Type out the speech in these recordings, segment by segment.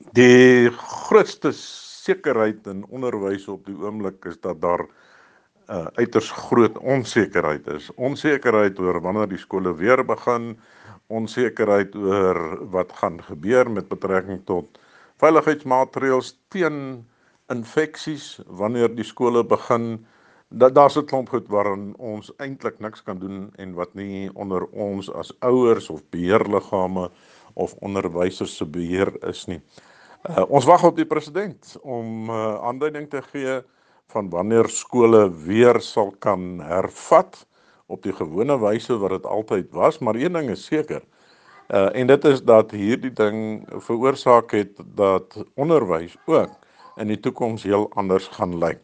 Die grootste sekerheid in onderwys op die oomblik is dat daar 'n uh, uiters groot onsekerheid is. Onsekerheid oor wanneer die skole weer begin, onsekerheid oor wat gaan gebeur met betrekking tot veiligheidsmaatreëls teen infeksies wanneer die skole begin. Dat daar's 'n klomp goed waarin ons eintlik niks kan doen en wat nie onder ons as ouers of beheerliggame of onderwysers se beheer is nie. Uh, ons wag op die president om uh, aanduiding te gee van wanneer skole weer sal kan hervat op die gewone wyse wat dit altyd was, maar een ding is seker. Uh en dit is dat hierdie ding veroorsaak het dat onderwys ook in die toekoms heel anders gaan lyk.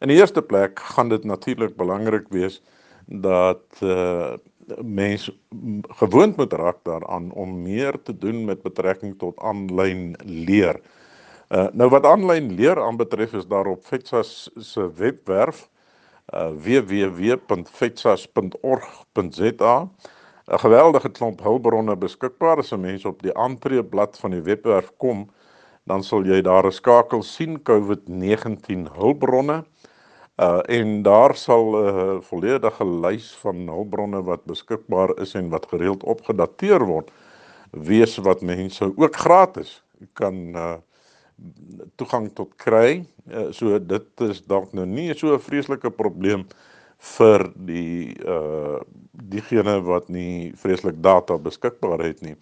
In die eerste plek gaan dit natuurlik belangrik wees dat uh mens gewoond moet raak daaraan om meer te doen met betrekking tot aanlyn leer. Uh, nou wat aanlyn leer aanbetref is daar op FETSA se webwerf uh, www.fetsas.org.za 'n geweldige klomp hulpbronne beskikbaar as 'n mens op die aantreeblad van die webwerf kom dan sal jy daar 'n skakel sien COVID-19 hulpbronne. Uh en daar sal 'n uh, volledige lys van hulpbronne wat beskikbaar is en wat gereeld opgedateer word wees wat mense ook gratis kan uh toegang tot kry. Uh, so dit is dalk nou nie so 'n vreeslike probleem vir die uh diegene wat nie vreeslik data beskikbaar het nie.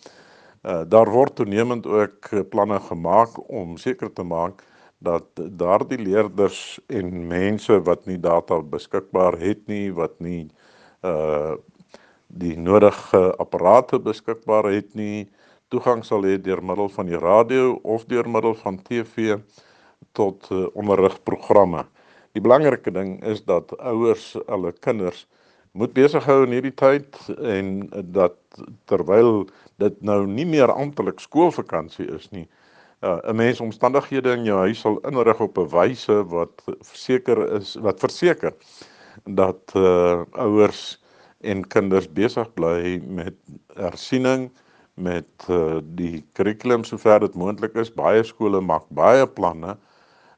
Uh daar word toenemend ook planne gemaak om seker te maak dat daardie leerders en mense wat nie data beskikbaar het nie, wat nie uh die nodige apparate beskikbaar het nie, toegang sal hê deur middel van die radio of deur middel van TV tot uh, onderrigprogramme. Die belangrike ding is dat ouers hulle kinders moet besig hou in hierdie tyd en dat terwyl dit nou nie meer amptelik skoolvakansie is nie, uh, 'n mens omstandighede in jou huis sal inrig op 'n wyse wat verseker is wat verseker dat uh ouers en kinders besig bly met hersiening met uh die kurrikulum sover dit moontlik is baie skole maak baie planne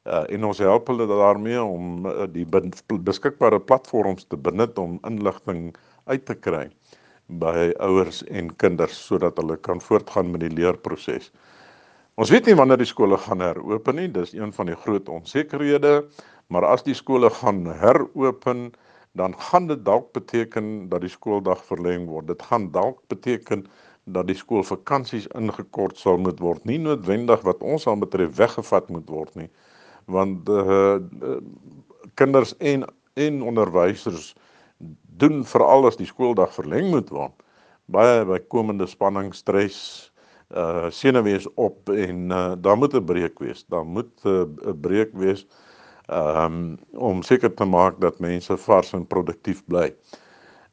uh en ons help hulle daarmee om uh, die beskikbare platforms te benut om inligting uit te kry by ouers en kinders sodat hulle kan voortgaan met die leerproses. Ons weet nie wanneer die skole gaan heropen nie. Dis een van die groot onsekerhede, maar as die skole gaan heropen, dan gaan dit dalk beteken dat die skooldag verleng word. Dit gaan dalk beteken dat die skoolvakansies ingekort sal moet word. Nie noodwendig wat ons aan betref weggevat moet word nie, want uh, kinders en en onderwysers doen veral as die skooldag verleng moet word baie bykomende spanning, stres, uh senuwees op en uh daar moet 'n breek wees. Daar moet 'n uh, breek wees um om seker te maak dat mense vars en produktief bly.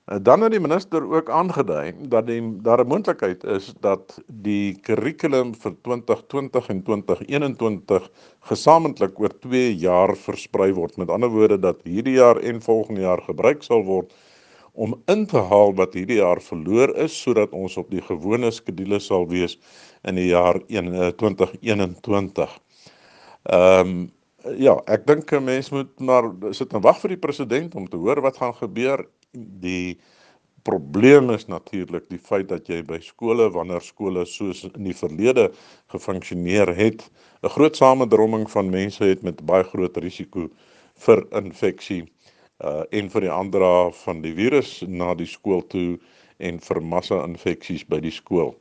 Uh, dan het die minister ook aangedui dat die daar 'n moontlikheid is dat die kurrikulum vir 2020 en 2021 gesamentlik oor 2 jaar versprei word. Met ander woorde dat hierdie jaar en volgende jaar gebruik sal word om in te haal wat hierdie jaar verloor is sodat ons op die gewone skedule sal wees in die jaar 2021. Ehm um, ja, ek dink 'n mens moet maar sit en wag vir die president om te hoor wat gaan gebeur. Die probleem is natuurlik die feit dat jy by skole wanneer skole soos in die verlede gefunksioneer het, 'n groot samedromming van mense het met baie groot risiko vir infeksie uh en vir die aandra van die virus na die skool toe en vir massa-infeksies by die skool.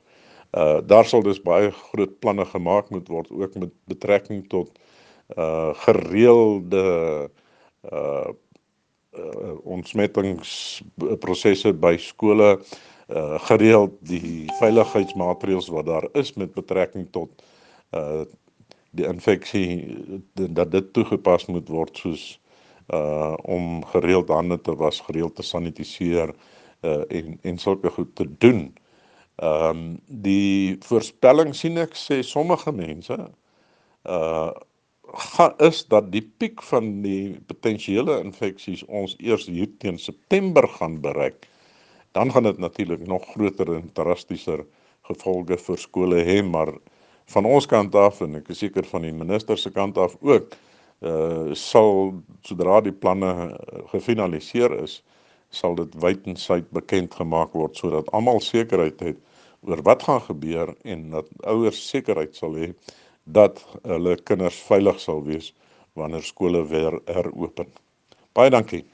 Uh daar sal dus baie groot planne gemaak moet word ook met betrekking tot uh gereelde uh, uh ontsmettingsprosesse by skole uh gereeld die veiligheidsmaatreëls wat daar is met betrekking tot uh die infeksie dat dit toegepas moet word soos uh om gereeld hande te was, gereeld te sanitiseer uh en en sulke goed te doen. Ehm um, die voorspelling sien ek sê sommige mense uh ga, is dat die piek van die potensiële infeksies ons eers hier teen September gaan bereik. Dan gaan dit natuurlik nog groter en drastiser gevolge vir skole hê, maar van ons kant af en ek is seker van die minister se kant af ook uh sal sodra die planne gefinaliseer is sal dit wyd en suid bekend gemaak word sodat almal sekerheid het oor wat gaan gebeur en dat ouers sekerheid sal hê dat hulle kinders veilig sal wees wanneer skole weer heropen. Baie dankie.